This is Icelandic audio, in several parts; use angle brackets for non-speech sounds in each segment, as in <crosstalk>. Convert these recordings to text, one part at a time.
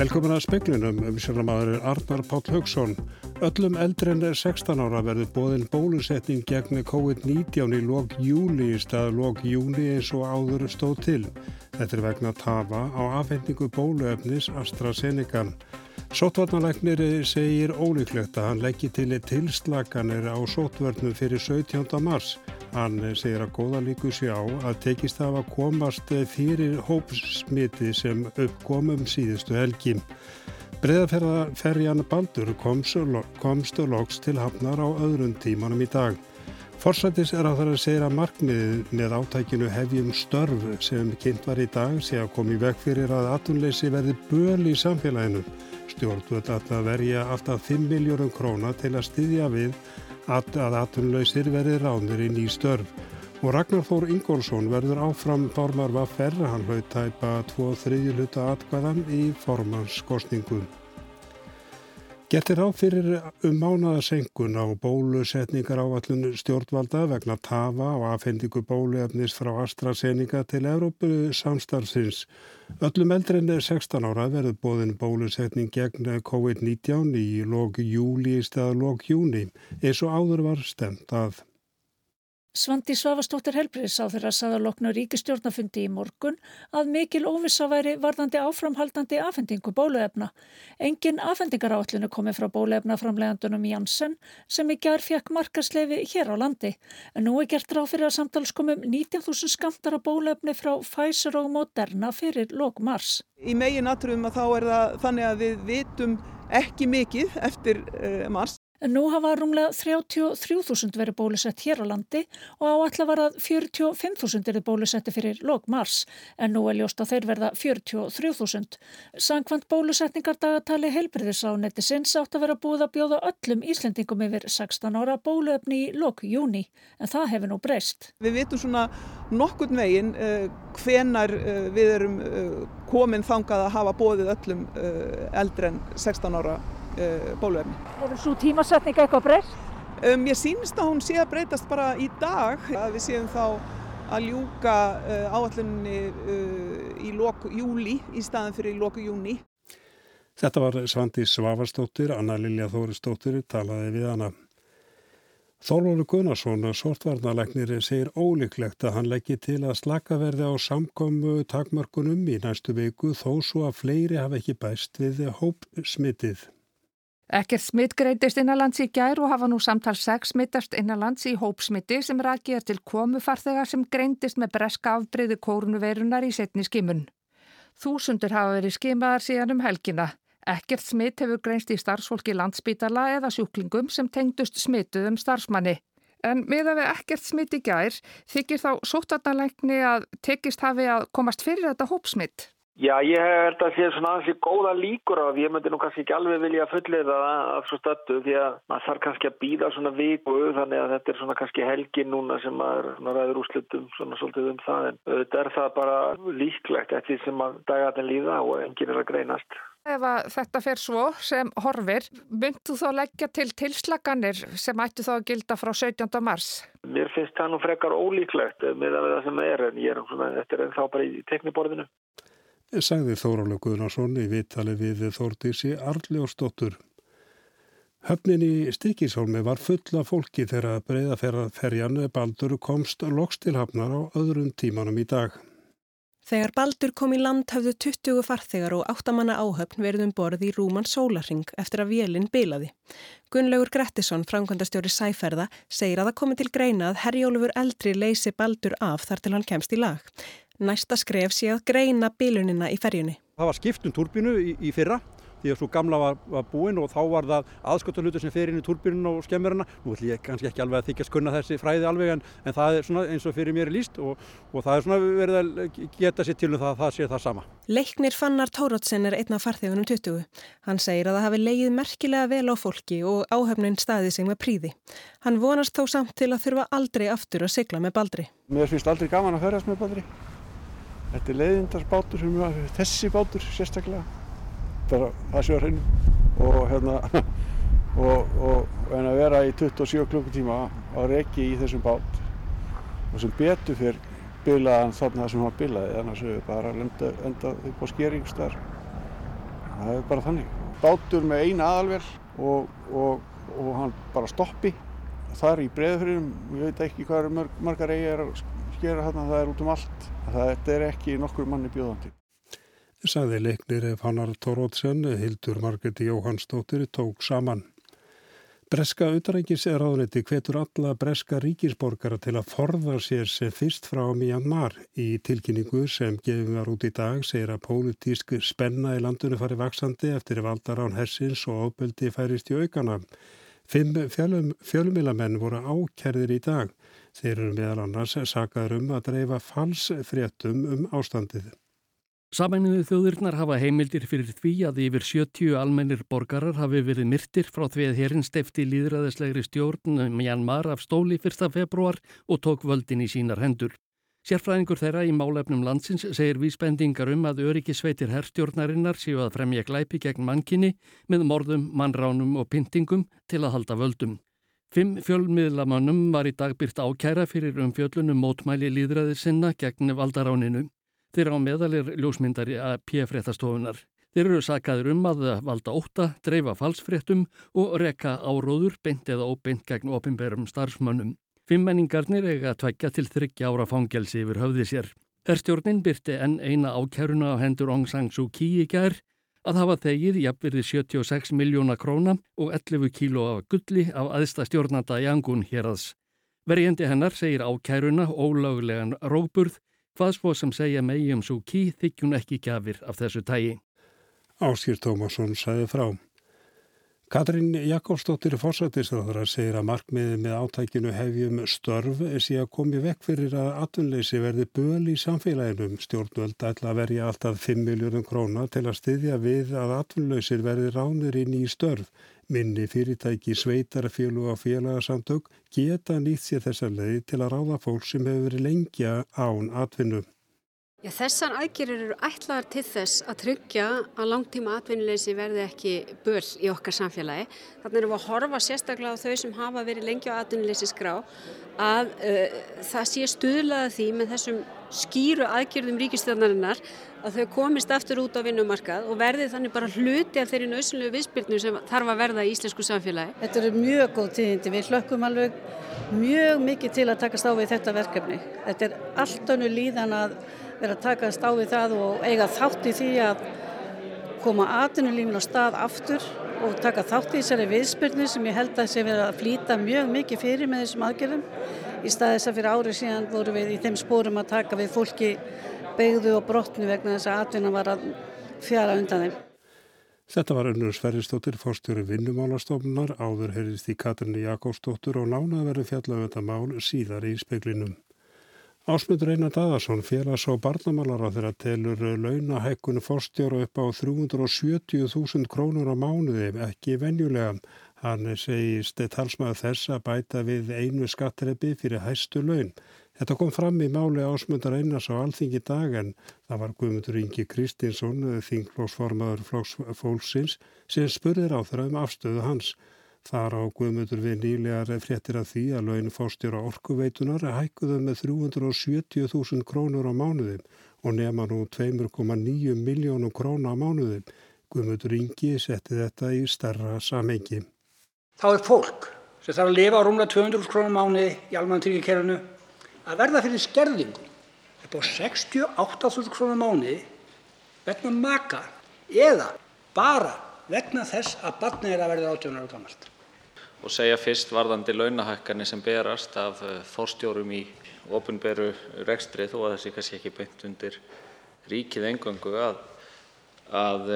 Velkomin að speklinum um sjálfmaður Arnar Páll Haugsson. Öllum eldri en 16 ára verður bóðin bólusetning gegn COVID-19 í lók júli í stað lók júni eins og áður stóð til. Þetta er vegna tafa á afhendingu bóluefnis AstraZeneca. Sótvarnalæknir segir ólíklegt að hann leggji til tilslaganir á sótvörnum fyrir 17. mars. Hann segir að góða líku sé á að tekist það að komast fyrir hópsmiti sem uppkomum síðustu helgi. Breðaferjan Baldur komstu loks til hafnar á öðrun tímanum í dag. Forsættis er á þar að segja að markmiðið með átækinu hefjum störf sem kynnt var í dag sé að komi vekk fyrir að atunleysi verði böl í samfélaginu. Stjórnvöld að verja alltaf 5 miljórum króna til að styðja við að, að atunleysir verði ránir í ný störf. Og Ragnar Þór Ingólfsson verður áfram formar var ferra hann hlaut tæpa 2-3 hluta atkvæðan í formanskostningum. Gettir á fyrir um mánaðarsenkun á bólusetningar áallun stjórnvalda vegna tafa og afhendingu bóluefnis frá AstraZeneca til Európu samstarfsins. Öllum eldri en 16 ára verður bóðin bólusetning gegn COVID-19 í lók júli í stað lók júni eins og áður var stemt að. Svandi Svavastóttir Helbriðs á þeirra saðaloknu ríkistjórnafundi í morgun að mikil óvissa væri varðandi áframhaldandi afhendingu bóluefna. Engin afhendingarállinu komi frá bóluefnaframlegandunum Janssen sem í gerð fekk markasleifi hér á landi. En nú er gert ráð fyrir að samtalskomum 19.000 skamtara bóluefni frá Pfizer og Moderna fyrir lok mars. Í megin aðtruðum að þá er það þannig að við vitum ekki mikið eftir uh, mars. En nú hafa rúmlega 33.000 verið bólusett hér á landi og áallega var að 45.000 eru bólusetti fyrir lok mars en nú er ljóst að þeir verða 43.000. Sankvæmt bólusetningardagatali heilbriðis á neti sinns átt að vera búið að bjóða öllum Íslendingum yfir 16 ára bóluefni í lok júni en það hefur nú breyst. Við vitum svona nokkurn veginn uh, hvenar uh, við erum uh, komin þangað að hafa bóðið öllum eldre en 16 ára uh, bóluefni. Hefur svo tímasetning eitthvað breyst? Um, ég sínst að hún sé að breytast bara í dag að við séum þá að ljúka uh, áallinni uh, í loku júli í staðan fyrir í loku júni. Þetta var Svandi Svavarsdóttir, Anna Lilja Þórisdóttir talaði við hana. Þórlóru Gunnarsson, sortvarnalegnir, segir ólíklegt að hann leggji til að slaka verði á samkomu takmörkunum í næstu viku þó svo að fleiri hafa ekki bæst við hópsmitið. Ekkert smitt greitist innanlands í gær og hafa nú samtal 6 smittast innanlands í hópsmitti sem rækir til komufarþegar sem greindist með breska afbreyði kórnuveirunar í setni skimun. Þúsundur hafa verið skimaðar síðan um helgina. Ekkert smitt hefur greinst í starfsfólki landsbítala eða sjúklingum sem tengdust smituð um starfsmanni. En með að við ekkert smitt í gær þykir þá sótarnalegni að tekist hafi að komast fyrir þetta hópsmitt. Já, ég held að sé svona aðeins í góða líkur á því ég myndi nú kannski ekki alveg vilja fullir það af svo stöldu því að maður þarf kannski að býða svona viku þannig að þetta er svona kannski helgi núna sem maður ræður úrslutum svona svolítið um það en þetta er það bara líklegt eftir sem að dagarnir líða og enginn er að greinast. Ef að þetta fer svo sem horfir, myndu þá leggja til tilslaganir sem ættu þá að gilda frá 17. mars? Mér finnst það nú frekar ólíklegt með það sem er en ég er svona, þetta er þá bara í tekniborðinu sagði Þórála Guðnarsson í vitali við Þórdísi Arljósdóttur. Höfnin í Stikishólmi var fulla fólki þegar breyðaferjan Baldur komst loks til hafnar á öðrum tímanum í dag. Þegar Baldur kom í land hafðu 20 farþegar og áttamanna áhöfn verðum borð í Rúman Sólarring eftir að vélinn bilaði. Gunnlaugur Grettisson, framkvæmdastjóri Sæferða, segir að það komi til greina að Herjólfur eldri leysi Baldur af þar til hann kemst í lag. Næsta skref sé að greina bílunina í ferjunni. Það var skipt um turbínu í, í fyrra því að svo gamla var, var búinn og þá var það aðskottarlutur sem fer inn í turbínun og skemmur hana. Nú ætlum ég kannski ekki alveg að þykja skunna þessi fræði alveg en, en það er svona eins og fyrir mér líst og, og það er svona verið að geta sér til um það að það sé það sama. Leiknir Fannar Tórótsen er einn af farþegunum 20. Hann segir að það hafi leið merkilega vel á fólki og áhöfnin staði sig með príði. Hann vonast þó samt til að þurfa aldrei aftur að sigla með baldri. Mér finnst aldrei gaman að hörast með baldri. Þetta er leiðindarsbátur, þessi bátur sérstaklega, það er sér hreinu. Og hérna <laughs> og, og en að vera í 27 klukkutíma á reki í þessum bát. Og sem betur fyrr bilaðan þarna sem hann bilaði, þannig að það bara enda, enda upp á skeringstar það er bara þannig. Bátur með eina aðalvel og, og, og hann bara stoppi þar í breðfyrirum, ég veit ekki hvað er mörg, margar eigi er að skera hérna, það er út um allt. Þetta er ekki nokkur manni bjóðandi. Saði leiknir Fannar Tórótsen, Hildur Margreti Jóhannsdóttir tók saman. Breska auðrækis er áðunetti hvetur alla breska ríkisborgara til að forða sér sem fyrst frá Myanmar. Í tilkynningu sem gefum var út í dag segir að pólitísk spenna í landinu fari vaksandi eftir valdarán hersins og ofbeldi færist í aukana. Fimm fjölumilamenn voru ákerðir í dag. Þeir eru meðal annars sakaður um að dreifa falsfréttum um ástandið. Samæniðu þjóðurnar hafa heimildir fyrir því að yfir 70 almennir borgarar hafi verið myrtir frá því að hérinn stefti líðræðislegri stjórn Mjanmar af stóli 1. februar og tók völdin í sínar hendur. Sérfræðingur þeirra í málefnum landsins segir vísbendingar um að öryggisveitir herrstjórnarinnar séu að fremja glæpi gegn mannkinni með morðum, mannránum og pyntingum til að halda völdum. Fimm fjölmiðlamannum var í dag byrt ákæra fyrir um fjöllunum mótmæli líðræðir sinna gegn valdaráninu. Þeir á meðalir ljósmyndari að PF-réttastofunar. Þeir eru sakaður um að valda óta, dreifa falsfréttum og reka áróður beint eða óbeint gegn opimberum starfsmönnum. Fimmenningarnir eiga að tvækja til þryggja ára fangelsi yfir höfði sér. Herstjórnin byrti enn eina ákjæruna á hendur Aung San Suu Kyi í gær að hafa þegið jafnverði 76 miljóna króna og 11 kíló af gulli af aðsta stjórnanda í Angun hér aðs. Verjendi hennar segir ákæruna ólögulegan róburð Hvað svo sem segja megi um svo ký þykjun ekki gafir af þessu tægi. Áskýr Tómasson sæði frá. Katrín Jakobsdóttir fórsættisraðara segir að markmiði með átækinu hefjum störf sé að komi vekk fyrir að atvinnleysi verði böl í samfélaginum. Stjórnvöld ætla að verja alltaf 5 miljónum króna til að styðja við að atvinnleysir verði ránir inn í störf. Minni fyrirtæki sveitarfjölu og félagsamtök geta nýtt sér þessar leiði til að ráða fólk sem hefur verið lengja án atvinnu. Já, þessar aðgerir eru ætlaðar til þess að tryggja að langtíma atvinnuleysi verði ekki böl í okkar samfélagi. Þannig erum við að horfa sérstaklega á þau sem hafa verið lengja á atvinnuleysi skrá að uh, það sé stuðlaða því með þessum skýru aðgerðum ríkistjóðnarinnar að þau komist aftur út á vinnumarkað og verði þannig bara hluti af þeirri nöðsynlegu viðspilnu sem þarf að verða í íslensku samfélagi. Þetta eru mjög góð tíðindi. Við hlökkum alveg mjög mikið til að takast á við þetta verkefni. Þetta er allt önnu líðan að vera að takast á við það og eiga þátt í því að koma aðtunulífin á stað aftur og taka þátt í þessari viðspilnu sem ég held að sé verið að flýta mjög mikið fyrir með þessum aðgerðum. Í stað þess að fyrir árið síðan voru við í þeim spórum að taka við fólki beigðu og brotnu vegna þess að atvinna var að fjara undan þeim. Þetta var önnur Sverristóttir, fórstjóri vinnumálastofnunar, áður heyrðist í Katrinni Jakobsdóttur og nána verið fjallað um síðar í speklinum. Ásmundur Einar Dadarsson, félags- og barnamálar á þeirra telur launahækkunu fórstjóra upp á 370.000 krónur á mánuði, ekki venjulega. Hann segist talsmaður þess að bæta við einu skattrepi fyrir hæstu laun. Þetta kom fram í máli ásmundar einars á alþingi dag en það var Guðmundur Ingi Kristinsson, þingflóksformaður flóksfólksins, sem spurðir á þeirra um afstöðu hans. Þar á Guðmundur við nýlegar fréttir af því að laun fórstjóra orkuveitunar hækkuðu með 370.000 krónur á mánuðum og nema nú 2,9 miljónum krónu á mánuðum. Guðmundur Ingi setti þetta í starra samengi. Þá er fólk sem þarf að lifa á rúmlega 200 krónum mánuði í almann tryggjarkerfinu að verða fyrir skerðingu upp á 68.000 krónum mánuði vegna maka eða bara vegna þess að barnið er að verða 18 ára gammalt. Og segja fyrst varðandi launahækkanir sem berast af fórstjórum í ofinberu rekstri þó að þessi kannski ekki beint undir ríkið engöngu að, að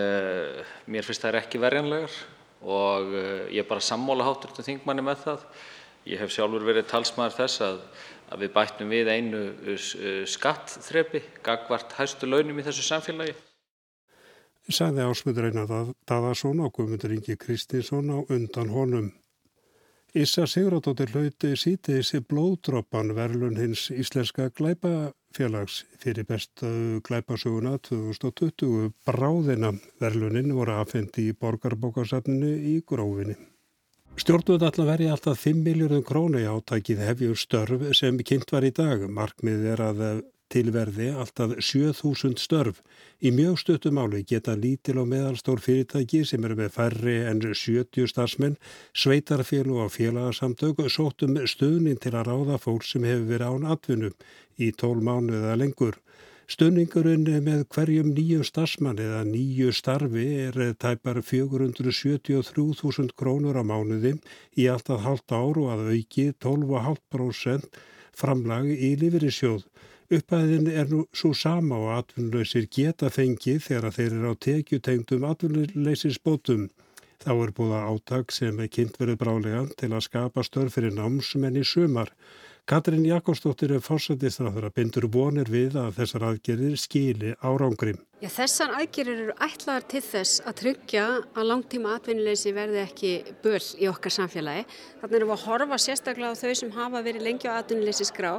mér finnst það ekki verjanlegar og ég er bara sammóla háttur til þingmanni með það. Ég hef sjálfur verið talsmaður þess að, að við bættum við einu skattþrepi gagvart hæstu launum í þessu samfélagi. Sæði ásmutur einar Daðarsson og Guðmundur Ingi Kristinsson á undan honum. Issa Sigurðardóttir hlauti síti þessi blóðdroppan verlun hins íslenska glæpafélags fyrir bestu glæpasuguna 2020 bráðina verlunin voru aðfendi í borgarbókarsafninu í grófinni. Stjórnvöld ætla að verja alltaf 5 miljóðum krónu í átækið hefjur störf sem kynnt var í dag. Markmið er að tilverði alltaf 7000 störf. Í mjög stuttum áli geta lítil og meðalstór fyrirtæki sem eru með færri en 70 starfsmenn, sveitarfélag og félagsamtök sótum stuðnin til að ráða fólk sem hefur verið án atvinnum í tól mánu eða lengur. Stönningurinn með hverjum nýjum starfsmann eða nýju starfi er tæpar 473.000 krónur á mánuði í alltaf halvt ár og að auki 12,5% framlag í lifirisjóð. Uppæðin er nú svo sama og atvinnlausir geta fengið þegar þeir eru á tekjutengdum atvinnleisinsbótum. Þá er búið átak sem er kynnt verið brálega til að skapa störf fyrir námsmenn í sumar. Katrin Jakobsdóttir er fórsættistráður að bindur vonir við að þessar aðgerðir skili árangri. Já, þessar aðgerðir eru ætlaðar til þess að tryggja að langtíma atvinnuleysi verði ekki böl í okkar samfélagi. Þannig erum við að horfa sérstaklega á þau sem hafa verið lengi á atvinnuleysi skrá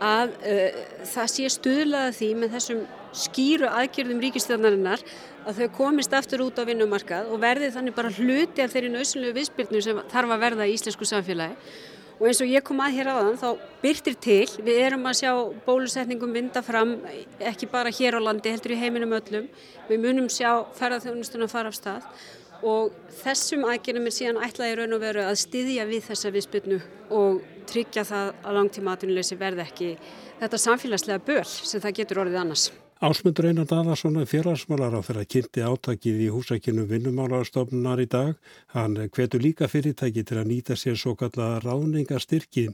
að uh, það sé stuðlaða því með þessum skýru aðgerðum ríkistjóðnarinnar að þau komist aftur út á vinnumarkað og verði þannig bara hluti af þeirri nöðsynlegu viðspilnu sem þarf að verða í íslensku samfélagi og eins og ég kom að hér áðan þá byrtir til, við erum að sjá bólusetningum vinda fram ekki bara hér á landi, heldur í heiminum öllum. Við munum sjá ferðarþjónustuna fara af stað. Og þessum aðgjörnum er síðan ætlaði raun og veru að styðja við þessa viðspilnu og tryggja það að langtíma atvinnuleysi verði ekki þetta samfélagslega böl sem það getur orðið annars. Ásmundur Einar Dalarsson félagsmálar á þeirra kynnti átakið í húsækinu vinnumálastofnunar í dag. Hann hvetur líka fyrirtæki til að nýta sér svo kalla ráðningarstyrki.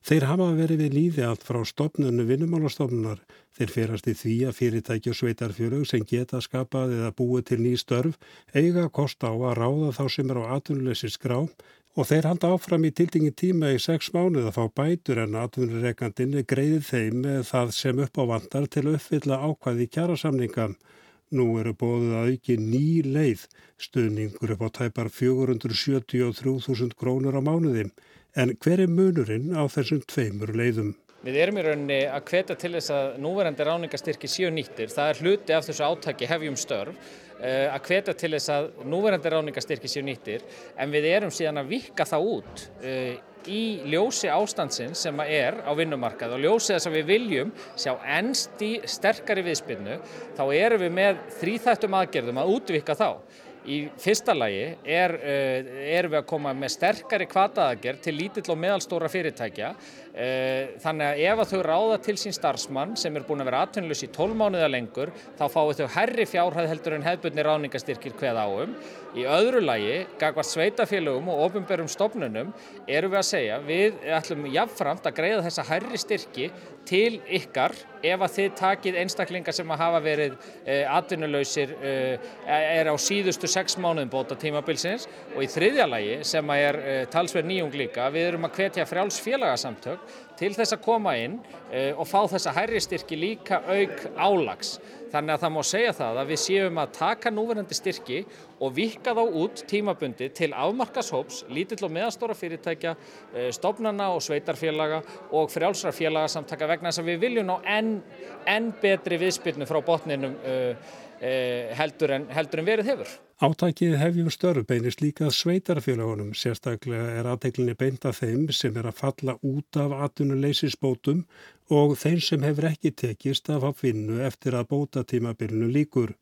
Þeir hafa verið við líði allt frá stopnunu vinnumálastofnunar. Þeir ferast í því að fyrirtæki og sveitarfjörug sem geta skapað eða búið til ný störf eiga kost á að ráða þá sem er á atvinnuleysi skrá og þeir halda áfram í tildingi tíma í sex mánuð að fá bætur en atvinnureikandin greiði þeim það sem upp á vandar til að uppfylla ákvæði kjærasamninga. Nú eru bóðuð að auki ný leið, stuðningur upp á tæpar 473.000 krónur á mánuði. En hver er munurinn á þessum tveimur leiðum? Við erum í rauninni að hveta til þess að núverandi ráningastyrki séu nýttir. Það er hluti af þessu átaki hefjum störf Eh, að hvetja til þess að núverandi ráningarstyrki séu nýttir en við erum síðan að vika það út uh, í ljósi ástandsinn sem er á vinnumarkað og ljósi þess að við viljum sjá ennst í sterkari viðspilnu þá erum við með þrýþættum aðgerðum að útvika þá. Í fyrsta lagi er, uh, erum við að koma með sterkari kvataðagerð til lítill og meðalstóra fyrirtækja þannig að ef að þau ráða til sín starfsmann sem er búin að vera atvinnlus í 12 mánuða lengur þá fáu þau herri fjárhæð heldur en hefðbunni ráningastyrkir hveð áum. Í öðru lagi, gagvart sveitafélögum og ofinberum stofnunum erum við að segja við ætlum jáfnframt að greiða þessa herri styrki til ykkar ef að þið takið einstaklingar sem að hafa verið eh, atvinnulausir eh, er á síðustu sex mánuðum bóta tímabilsins og í þriðja lagi sem að er eh, talsverð nýjung líka við erum að hvetja frjáls félagasamtök til þess að koma inn eh, og fá þessa hærri styrki líka auk álags Þannig að það má segja það að við séum að taka núverandi styrki og vika þá út tímabundi til afmarkashóps, lítill og meðastóra fyrirtækja, eh, stofnana og sveitarfélaga og frjálsra félagasamtaka vegna þess að við viljum ná enn en betri viðspilnu frá botninum uh, uh, heldur, en, heldur en verið hefur. Átækið hefjum störf beinist líka sveitarfélagunum, sérstaklega er aðteglinni beinta þeim sem er að falla út af atvinnuleysisbótum og þeim sem hefur ekki tekist að fá finnu eftir að bótatímabilinu líkur.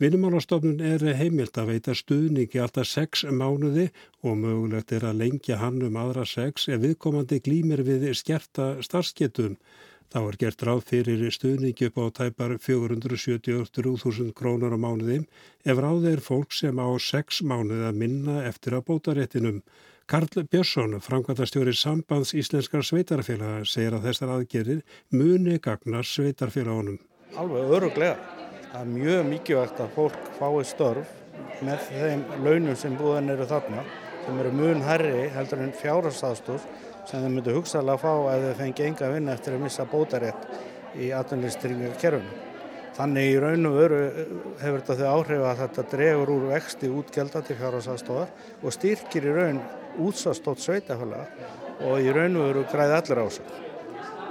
Vinnumálastofnun er heimilt að veita stuðningi alltaf sex mánuði og mögulegt er að lengja hann um aðra sex ef viðkomandi glýmir við skerta starfsketum. Þá er gert ráð fyrir stuðningi upp á tæpar 473.000 krónur á mánuði ef ráð er fólk sem á 6 mánuði að minna eftir að bóta réttinum. Karl Björnsson, framkvæmtastjóri sambands íslenskar sveitarfélaga, segir að þessar aðgerir muni gagnar sveitarfélagunum. Alveg öruglega. Það er mjög mikilvægt að fólk fái störf með þeim launum sem búðan eru þarna sem eru mun herri heldur en fjárhastafstúr sem þau myndu hugsaðlega að fá ef þau fengi enga vinna eftir að missa bótarétt í atvinnlýstringar kerfinu. Þannig í raun og veru eh, hefur þetta þau áhrif að þetta drefur úr vexti útgelda til fjárhásastofar og styrkir í raun útsastótt sveitafélaga og í raun og veru græði allir á sig.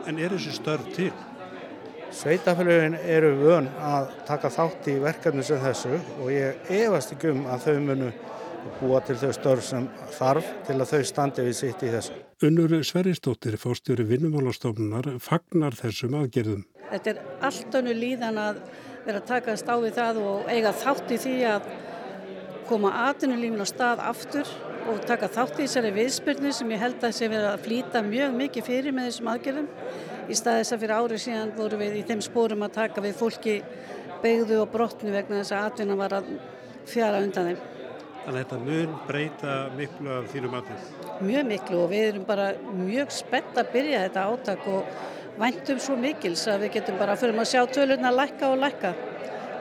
En er þessi störf til? Sveitafélagin eru vön að taka þátt í verkefni sem þessu og ég efast ekki um að þau munu og búa til þau störf sem þarf til að þau standi við sitt í þessu. Unnur Sveristóttir, fórstjóri vinnumálastofnunar, fagnar þessum aðgerðum. Þetta er allt önnu líðan að vera að taka stáfið það og eiga þátt í því að koma aðtunulífin á stað aftur og taka þátt í þessari viðspyrnu sem ég held að sé verið að flýta mjög mikið fyrir með þessum aðgerðum. Í stað þess að fyrir árið síðan voru við í þeim spórum að taka við fólki beigðu og brotnu vegna þess að atvinna var að fjara undan þeim. Þannig að þetta mun breyta miklu af þínum aðeins? Mjög miklu og við erum bara mjög spennt að byrja þetta átak og væntum svo mikils að við getum bara fyrir að sjá tölurna lækka og lækka.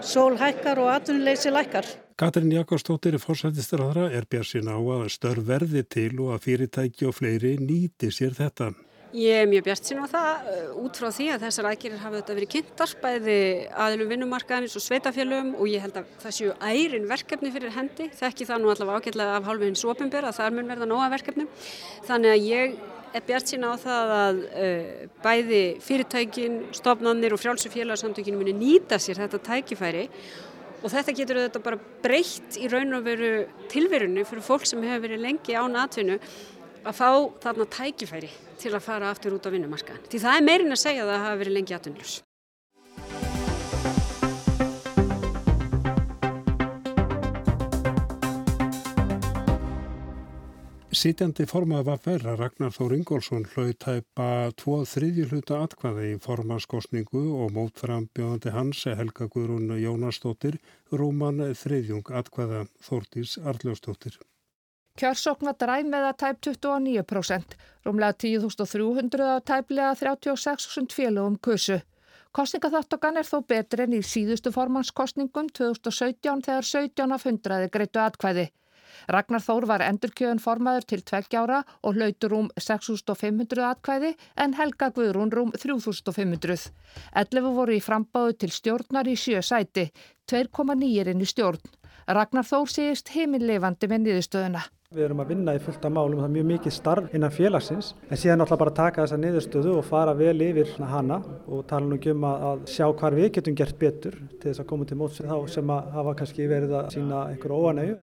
Sól hækkar og atvinnuleysi lækkar. Katrin Jakobsdóttir er fórsættistarðara er bér sín á að störf verði til og að fyrirtæki og fleiri nýti sér þetta. Ég er mjög bjart sín á það uh, út frá því að þessar aðgerir hafa þetta verið kynntar bæði aðilum vinnumarkaðins og sveitafélögum og ég held að það séu ærin verkefni fyrir hendi, þekki það nú allavega ágætlega af hálfinn svopenbur að það mun verða nóga verkefnum. Þannig að ég er bjart sín á það að uh, bæði fyrirtækin, stofnannir og frjálsufélagsamtökinu muni nýta sér þetta tækifæri. Og þetta getur þetta bara breytt í raun og veru tilverunni fyrir fólk sem hefur verið lengi án atvinnu að fá þarna tækifæri til að fara aftur út á vinnumarkaðin. Því það er meirinn að segja að það hafi verið lengi aðtunljus. Sýtjandi formað var verra Ragnar Þór Ingólfsson hlaut tæpa tvo þriðju hluta atkvaði í formaskostningu og mótframbjóðandi hans Helga Guðrún Jónastóttir rúman þriðjung atkvaða Þórtís Arljóstóttir. Kjörsókn var dræm með að tæp 29%, rúmlega 10.300 á tæplega 36.000 félögum kusu. Kostningaþáttokan er þó betri en í síðustu formannskostningum 2017 þegar 17 af 100 greitu atkvæði. Ragnar Þór var endurkjöðun formaður til tveggjára og hlautur rúm 6.500 atkvæði en Helga Guðrún rúm 3.500. 11 voru í frambáðu til stjórnar í sjö sæti, 2,9 inn í stjórn. Ragnar Þór segist heimilefandi með niðurstöðuna. Við erum að vinna í fullt af málum, það er mjög mikið starf innan félagsins en síðan náttúrulega bara taka þessa niðurstöðu og fara vel yfir hana og tala nú ekki um að sjá hvar við getum gert betur til þess að koma til mótsvið þá sem að hafa kannski verið að sína einhverju óanægu.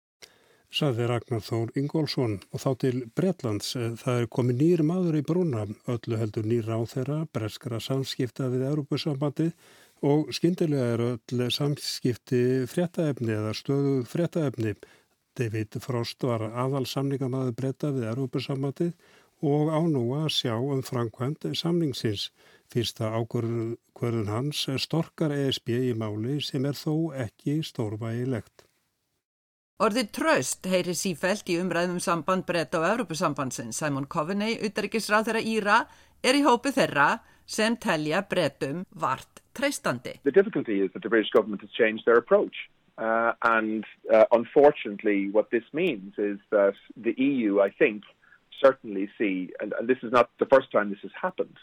Saði Ragnar Þór Ingólfsson og þá til Bretlands. Það er komið nýri maður í brúna, öllu heldur nýra á þeirra, breskara samskipta við Európusambandi og skyndilega er öll samskipti fréttaefni eða stöðu fréttaefni. David Frost var aðal samningamæður breyta við Európa-sammatið og á nú að sjá um framkvæmt samningsins. Fyrsta ákvörðun hans storkar ESB í máli sem er þó ekki stórvægilegt. Orðið tröst heyri sífælt í umræðum samband breyta á Európa-sambandsins. Simon Coveney, utarikisráð þeirra Íra, er í hópi þeirra sem telja breytum vart treystandi. The difficulty is that the British government has changed their approach. Uh, and uh, unfortunately, what this means is that the EU, I think, certainly see, and, and this is not the first time this has happened,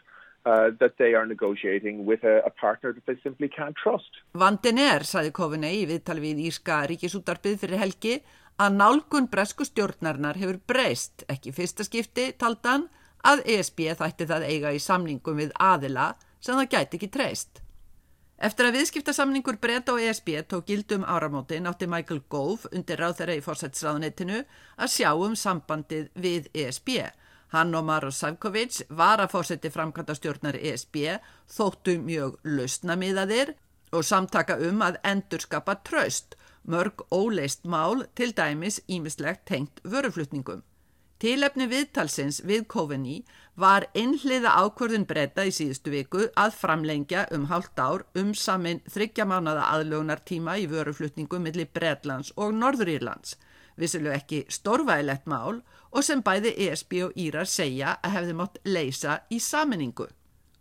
uh, that they are negotiating with a, a partner that they simply can't trust. Vandin er, saði Kofinei í viðtali við Írska ríkisútarpið fyrir helgi, að nálgun bresku stjórnarinnar hefur breyst, ekki fyrsta skipti, taldan, að ESB þætti það eiga í samningum við aðila sem það gæti ekki treyst. Eftir að viðskiptasamningur breyta á ESB tók gildum áramótin átti Michael Gove undir ráð þeirra í fórsætsráðunitinu að sjá um sambandið við ESB. Hann og Maros Savkovic var að fórsætti framkvæmda stjórnar ESB þóttu mjög lausnamiðaðir og samtaka um að endurskapa tröst, mörg óleist mál til dæmis ímislegt tengt vöruflutningum. Tilefni viðtalsins við Coveney var einhliða ákvörðun breyta í síðustu viku að framlengja um hálft ár um samin þryggjamánaða aðlögunartíma í vöruflutningu millir Breitlands og Norðurírlands. Vissilu ekki stórvægilegt mál og sem bæði ESB og Írar segja að hefði mótt leysa í saminningu.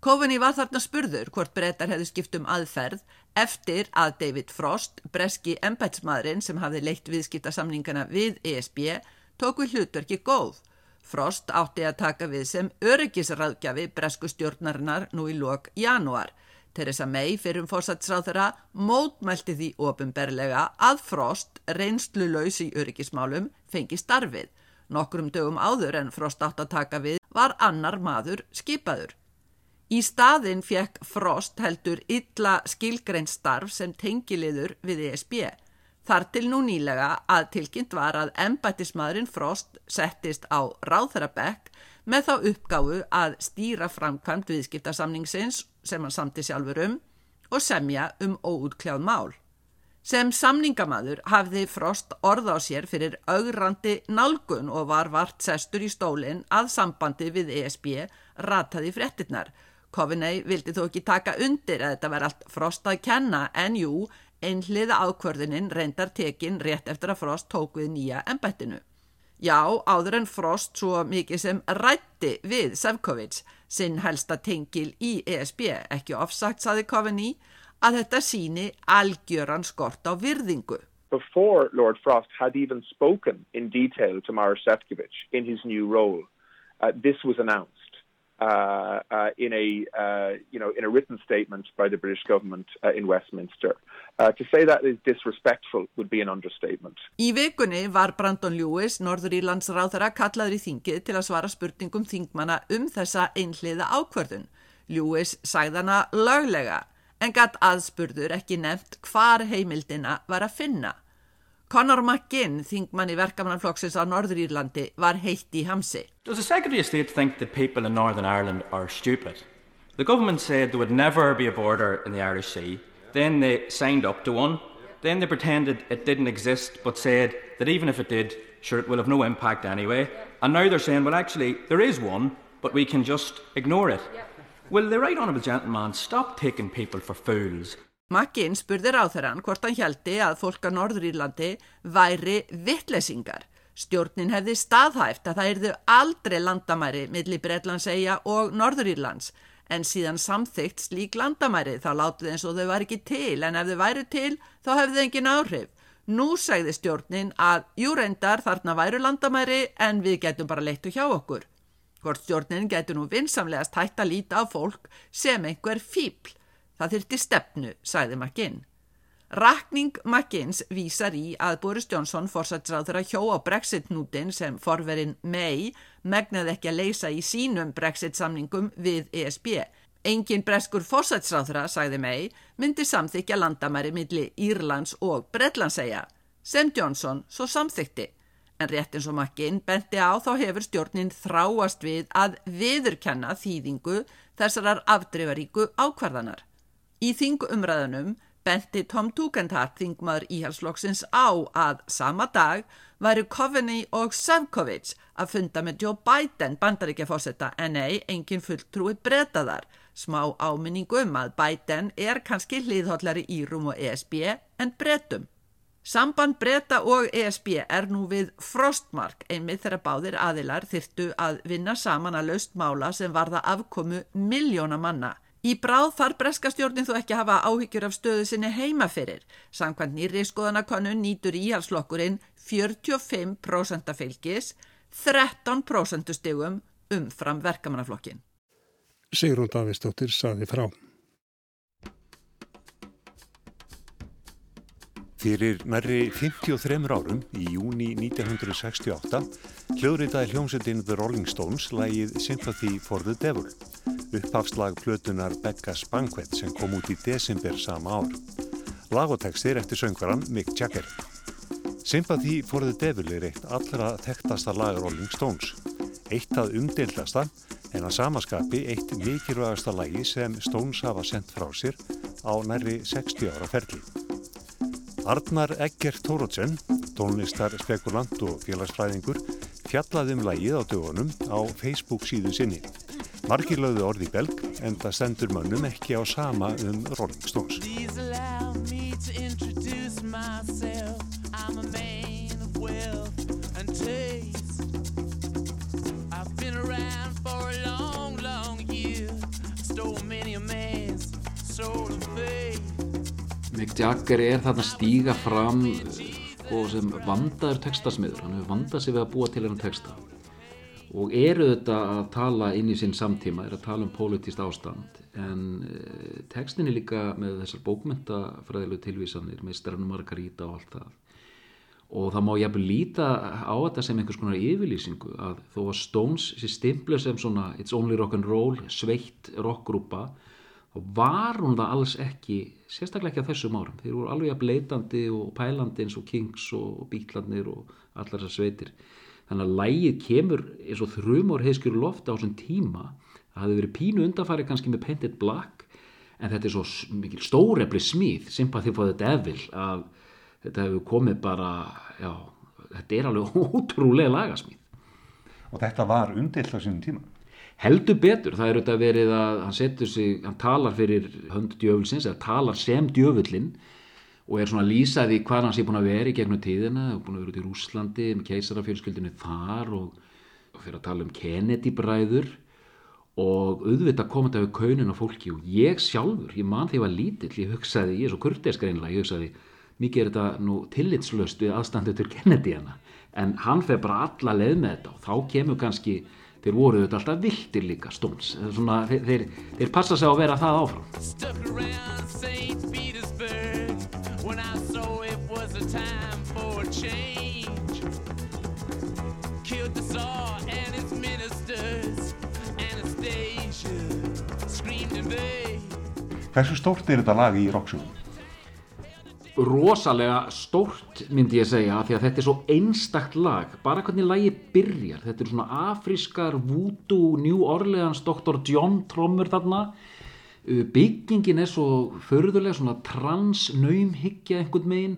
Coveney var þarna spurður hvort breytar hefði skipt um aðferð eftir að David Frost, breski embætsmaðurinn sem hafði leitt viðskiptasamningana við ESB, tók við hlutverki góð. Frost átti að taka við sem öryggisraðgjafi bresku stjórnarinnar nú í lok janúar. Theresa May fyrir um fórsatsráðara mótmælti því ofinberlega að Frost, reynslu laus í öryggismálum, fengi starfið. Nokkrum dögum áður en Frost átt að taka við var annar maður skipaður. Í staðin fekk Frost heldur illa skilgrein starf sem tengiliður við ESB. Þar til nú nýlega að tilkynnt var að embættismadurinn Frost settist á ráðherrabekk með þá uppgáfu að stýra framkvæmt viðskiptarsamningsins sem hann samti sjálfur um og semja um óútkljáð mál. Sem samningamadur hafði Frost orð á sér fyrir augrandi nálgun og var vart sestur í stólinn að sambandi við ESB rataði fréttinnar. Coveney vildi þó ekki taka undir að þetta verði allt Frost að kenna en jú, einhliða ákvörðuninn reyndar tekin rétt eftir að Frost tók við nýja ennbættinu. Já, áður en Frost svo mikið sem rætti við Sefcovic, sinn helsta tengil í ESB, ekki ofsagt, saði Coveney, að þetta síni algjöran skort á virðingu. Before Lord Frost had even spoken in detail to Maros Sefcovic in his new role, uh, this was announced. Uh, uh, in a uh, you know in a written statement by the British government uh, in Westminster. Uh, to say that is disrespectful would be an understatement. Í vikunni var Brandon Lewis, Norður Írlands ráðara, kallaður í þingið til að svara spurningum þingmana um þessa einhliða ákvörðun. Lewis sagðana löglega en gatt aðspurður ekki nefnt hvar heimildina var að finna. Conor McGinn, þingmann í verkamannanflokksins á Norður Írlandi, var heitt í hamsi. Does the Secretary of State think that people in Northern Ireland are stupid? The government said there would never be a border in the Irish Sea. Then they signed up to one. Then they pretended it didn't exist but said that even if it did, sure, it will have no impact anyway. And now they're saying, well, actually, there is one, but we can just ignore it. Will the right honourable gentleman stop taking people for fools? Makkinn spurði ráþarann hvort hann hjaldi að fólk á Norðurírlandi væri vittlesingar. Stjórnin hefði staðhæft að það erðu aldrei landamæri millir Breitlandsegja og Norðurírlands en síðan samþygt slík landamæri þá látið eins og þau var ekki til en ef þau væri til þá hefði þau engin áhrif. Nú segði stjórnin að jú reyndar þarna væru landamæri en við getum bara leittu hjá okkur. Hvort stjórnin getur nú vinsamlegast hægt að líta á fólk sem einhver fíbl Það þyrti stefnu, sæði McGinn. Rakning McGinns vísar í að Boris Johnson fórsætsráður að hjó á Brexit-nútin sem forverinn May megnaði ekki að leysa í sínum Brexit-samningum við ESB. Engin breskur fórsætsráðra, sagði May, myndi samþykja landamæri milli Írlands og Bredlandsegja, sem Johnson svo samþykti. En rétt eins og makkinn benti á þá hefur stjórnin þráast við að viðurkenna þýðingu þessarar afdreifaríku ákvarðanar. Í þingumræðunum benti Tom Tugendhat þingmaður íhalsflokksins á að sama dag væri Coveney og Savkovic að funda með Joe Biden bandaríkja fórsetta en nei, engin fulltrúi breytaðar. Smá áminningu um að Biden er kannski hliðhóllari Írum og ESB en breytum. Samband breyta og ESB er nú við frostmark einmið þegar báðir aðilar þyrtu að vinna saman að laust mála sem varða afkomu miljóna manna. Í bráð þar breskastjórnin þú ekki hafa áhyggjur af stöðu sinni heima fyrir. Samkvæmt nýri skoðanakonun nýtur íhalslokkurinn 45% fylgis, 13% stegum umfram verkamannaflokkin. Sigrun Davistóttir saði frá. Fyrir nærri 53 árum, í júni 1968, hljóðritaði hljómsveitin The Rolling Stones lægið Sympathy for the Devil, upphafslag plötunar Becca's Banquet sem kom út í desember sama ár. Lagotekstir eftir söngvaran Mick Jagger. Sympathy for the Devil er eitt allra þekktasta lag Rolling Stones, eitt að umdeildasta en að samaskapi eitt mikilvægasta lagi sem Stones hafa sendt frá sér á nærri 60 ára ferli. Arnar Egger Tórótsen, tónlistar spekulant og félagsfræðingur, fjallaði um lægið á dögunum á Facebook síðu sinni. Margir lögðu orði í belg en það stendur mönnum ekki á sama um Rolling Stones. Long, long year, stole Mick Jagger er þarna stíga fram sko, sem vandaður textasmiður, hann hefur vandað sig við að búa til hennar texta. Og eru þetta að tala inn í sinn samtíma, er að tala um pólitíst ástand. En eh, textin er líka með þessar bókmyndafræðilegu tilvísanir, meistrannu Margaríta og allt það. Og það má jæfnvel líta á þetta sem einhvers konar yfirlýsingu að þó að Stones sé stimplu sem svona It's Only Rock'n'Roll, sveitt rockgrúpa og var hún það alls ekki sérstaklega ekki á þessum árum. Þeir voru alveg að bleitandi og pælandi eins og Kings og Bíklarnir og allar þessar sveitir. Þannig að lægið kemur eins og þrjumor heiskjur lofta á þessum tíma. Það hefði verið pínu undanfæri kannski með Painted Black en þetta er svo mikil stórefli smíð. Sympathy for the Devil að þetta hefur komið bara já, þetta er alveg <laughs> ótrúlega lagasmíð. Og þetta var undill á sínum tíma? Heldur betur, það er auðvitað verið að hann setur sig, hann talar fyrir hönd djöfulsins, eða talar sem djöfullin og er svona lýsaði hvað hann sé búin að vera í gegnum tíðina og búin að vera út í Rúslandi með keisarafjölskyldinu þar og, og fyrir að tala um Kennedy bræður og auðvitað komandi af kaunin á fólki og ég sjálfur, ég man því að lítill ég hugsaði, ég er svo kurtesgreinlega ég hugsaði, mikið er þetta nú tillitslöst við aðstandu til Kennedy hana en hann fer bara alla leið með þetta og þá kemur kannski þeir voru þetta alltaf viltir líka stóns Svona, þeir, þeir, þeir passa sig á að vera það áfram. Hversu stórt er þetta lag í rocksjóðum? Rosalega stórt myndi ég segja því að þetta er svo einstakt lag. Bara hvernig lagi byrjar. Þetta er svona afrískar voodoo New Orleans Dr. John trommur þarna. Byggingin er svo förðulega svona transnaumhyggja einhvern megin.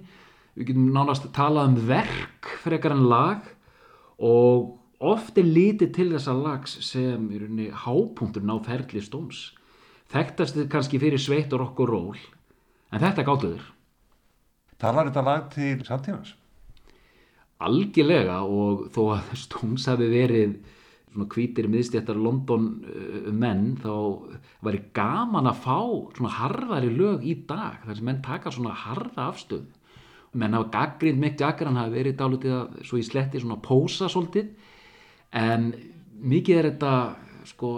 Við getum nánast talað um verk frekar en lag. Og oft er litið til þessa lags sem í rauninni hápunkturinn á ferli stóms þekktast þið kannski fyrir rock og roll? En þetta gáttuður Talar þetta lag til samtímas? Algjörlega og þó að <laughs> Stones hafi verið svona hvítir miðstjættar London uh, menn þá ég gaman að fá svona harðari lög í dag þar sem menn taka svona harða afstöð menn hafa gaggrind Mick Jagger hann hafi verið dálutið að svo í sletti svona pósa svolítið en mikið er þetta sko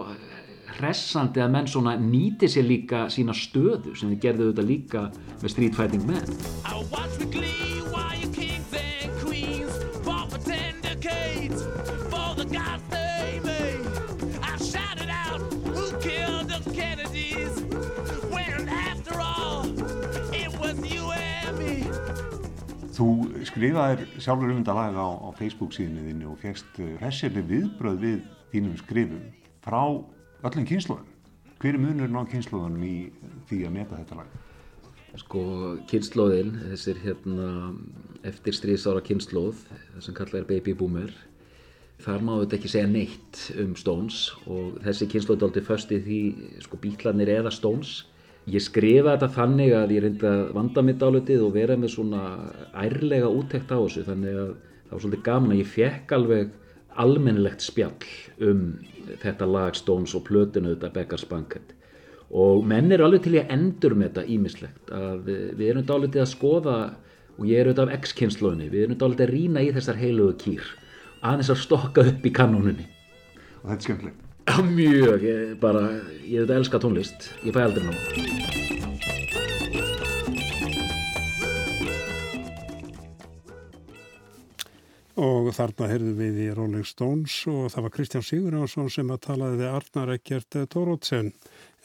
hressandi að menn svona nýti sér líka sína stöðu sem þið gerðu þetta líka með Street Fighting Man Þú skrifaðir sjálfur um þetta lag á, á Facebook þinni og fegst hressirli viðbröð við þínum skrifum frá öllum kynnslóðum. Hver er munurinn á kynnslóðunum í því að meta þetta lag? Sko kynnslóðin, þessir hérna eftir stríðsára kynnslóð, það sem kallað er baby boomer, þar má þetta ekki segja neitt um Stones og þessi kynnslóð er aldrei först í því sko bíklanir eða Stones. Ég skrifa þetta þannig að ég reynda að vanda mitt álutið og vera með svona ærlega úttekt á þessu þannig að það var svolítið gaman að ég fekk alveg almennilegt spjall um þetta lag Stones og plötinu þetta Beggars Banquet og menn er alveg til að endur með þetta ímislegt að við erum dálítið að skoða og ég er auðvitað af X-kynnslóðinni við erum dálítið að rína í þessar heilugu kýr aðeins að stokka upp í kanónunni. Og þetta er skemmtilegt. <laughs> Mjög, ég bara, ég er auðvitað að elska tónlist ég fæ aldrei ná Og þarna heyrðum við í Rolling Stones og það var Kristján Sigurjónsson sem að talaði við Arnar Ekkert Tórótsen.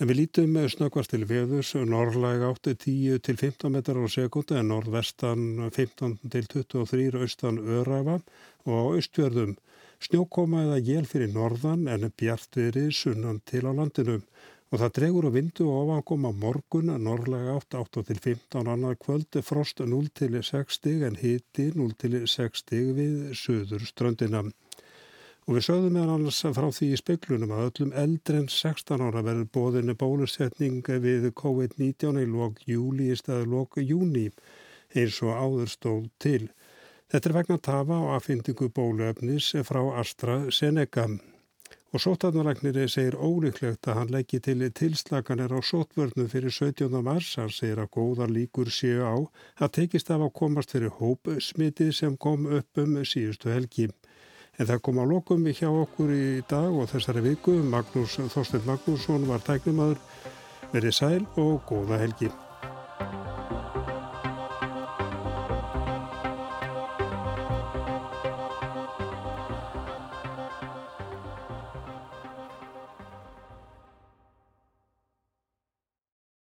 En við lítum snöggvast til veðus, norrlæg átti 10 til 15 metrar á sekundu en norðvestan 15 til 23 austan örafa og austfjörðum. Snjókoma eða jél fyrir norðan en bjartverið sunnan til á landinu. Og það dregur á vindu og áfangum á morgun, norrlega 8, 8 til 15 annar kvöld, frost 0 til 6 stig en hiti 0 til 6 stig við söður ströndina. Og við sögðum meðan annars frá því í speiklunum að öllum eldre en 16 ára verður bóðinni bólusetning við COVID-19 í lók júli í staði lók júni eins og áður stóð til. Þetta er vegna tafa á aðfindingu bóluöfnis frá AstraZeneca. Og sótarnalagnir segir ólíklegt að hann leggji til tilslaganir á sótvörnum fyrir 17. mars. Hann segir að góðar líkur séu á að tekist af að komast fyrir hópsmitið sem kom upp um síðustu helgi. En það kom á lokum hjá okkur í dag og þessari viku. Magnús Þorstein Magnússon var tæknumadur. Verið sæl og góða helgi.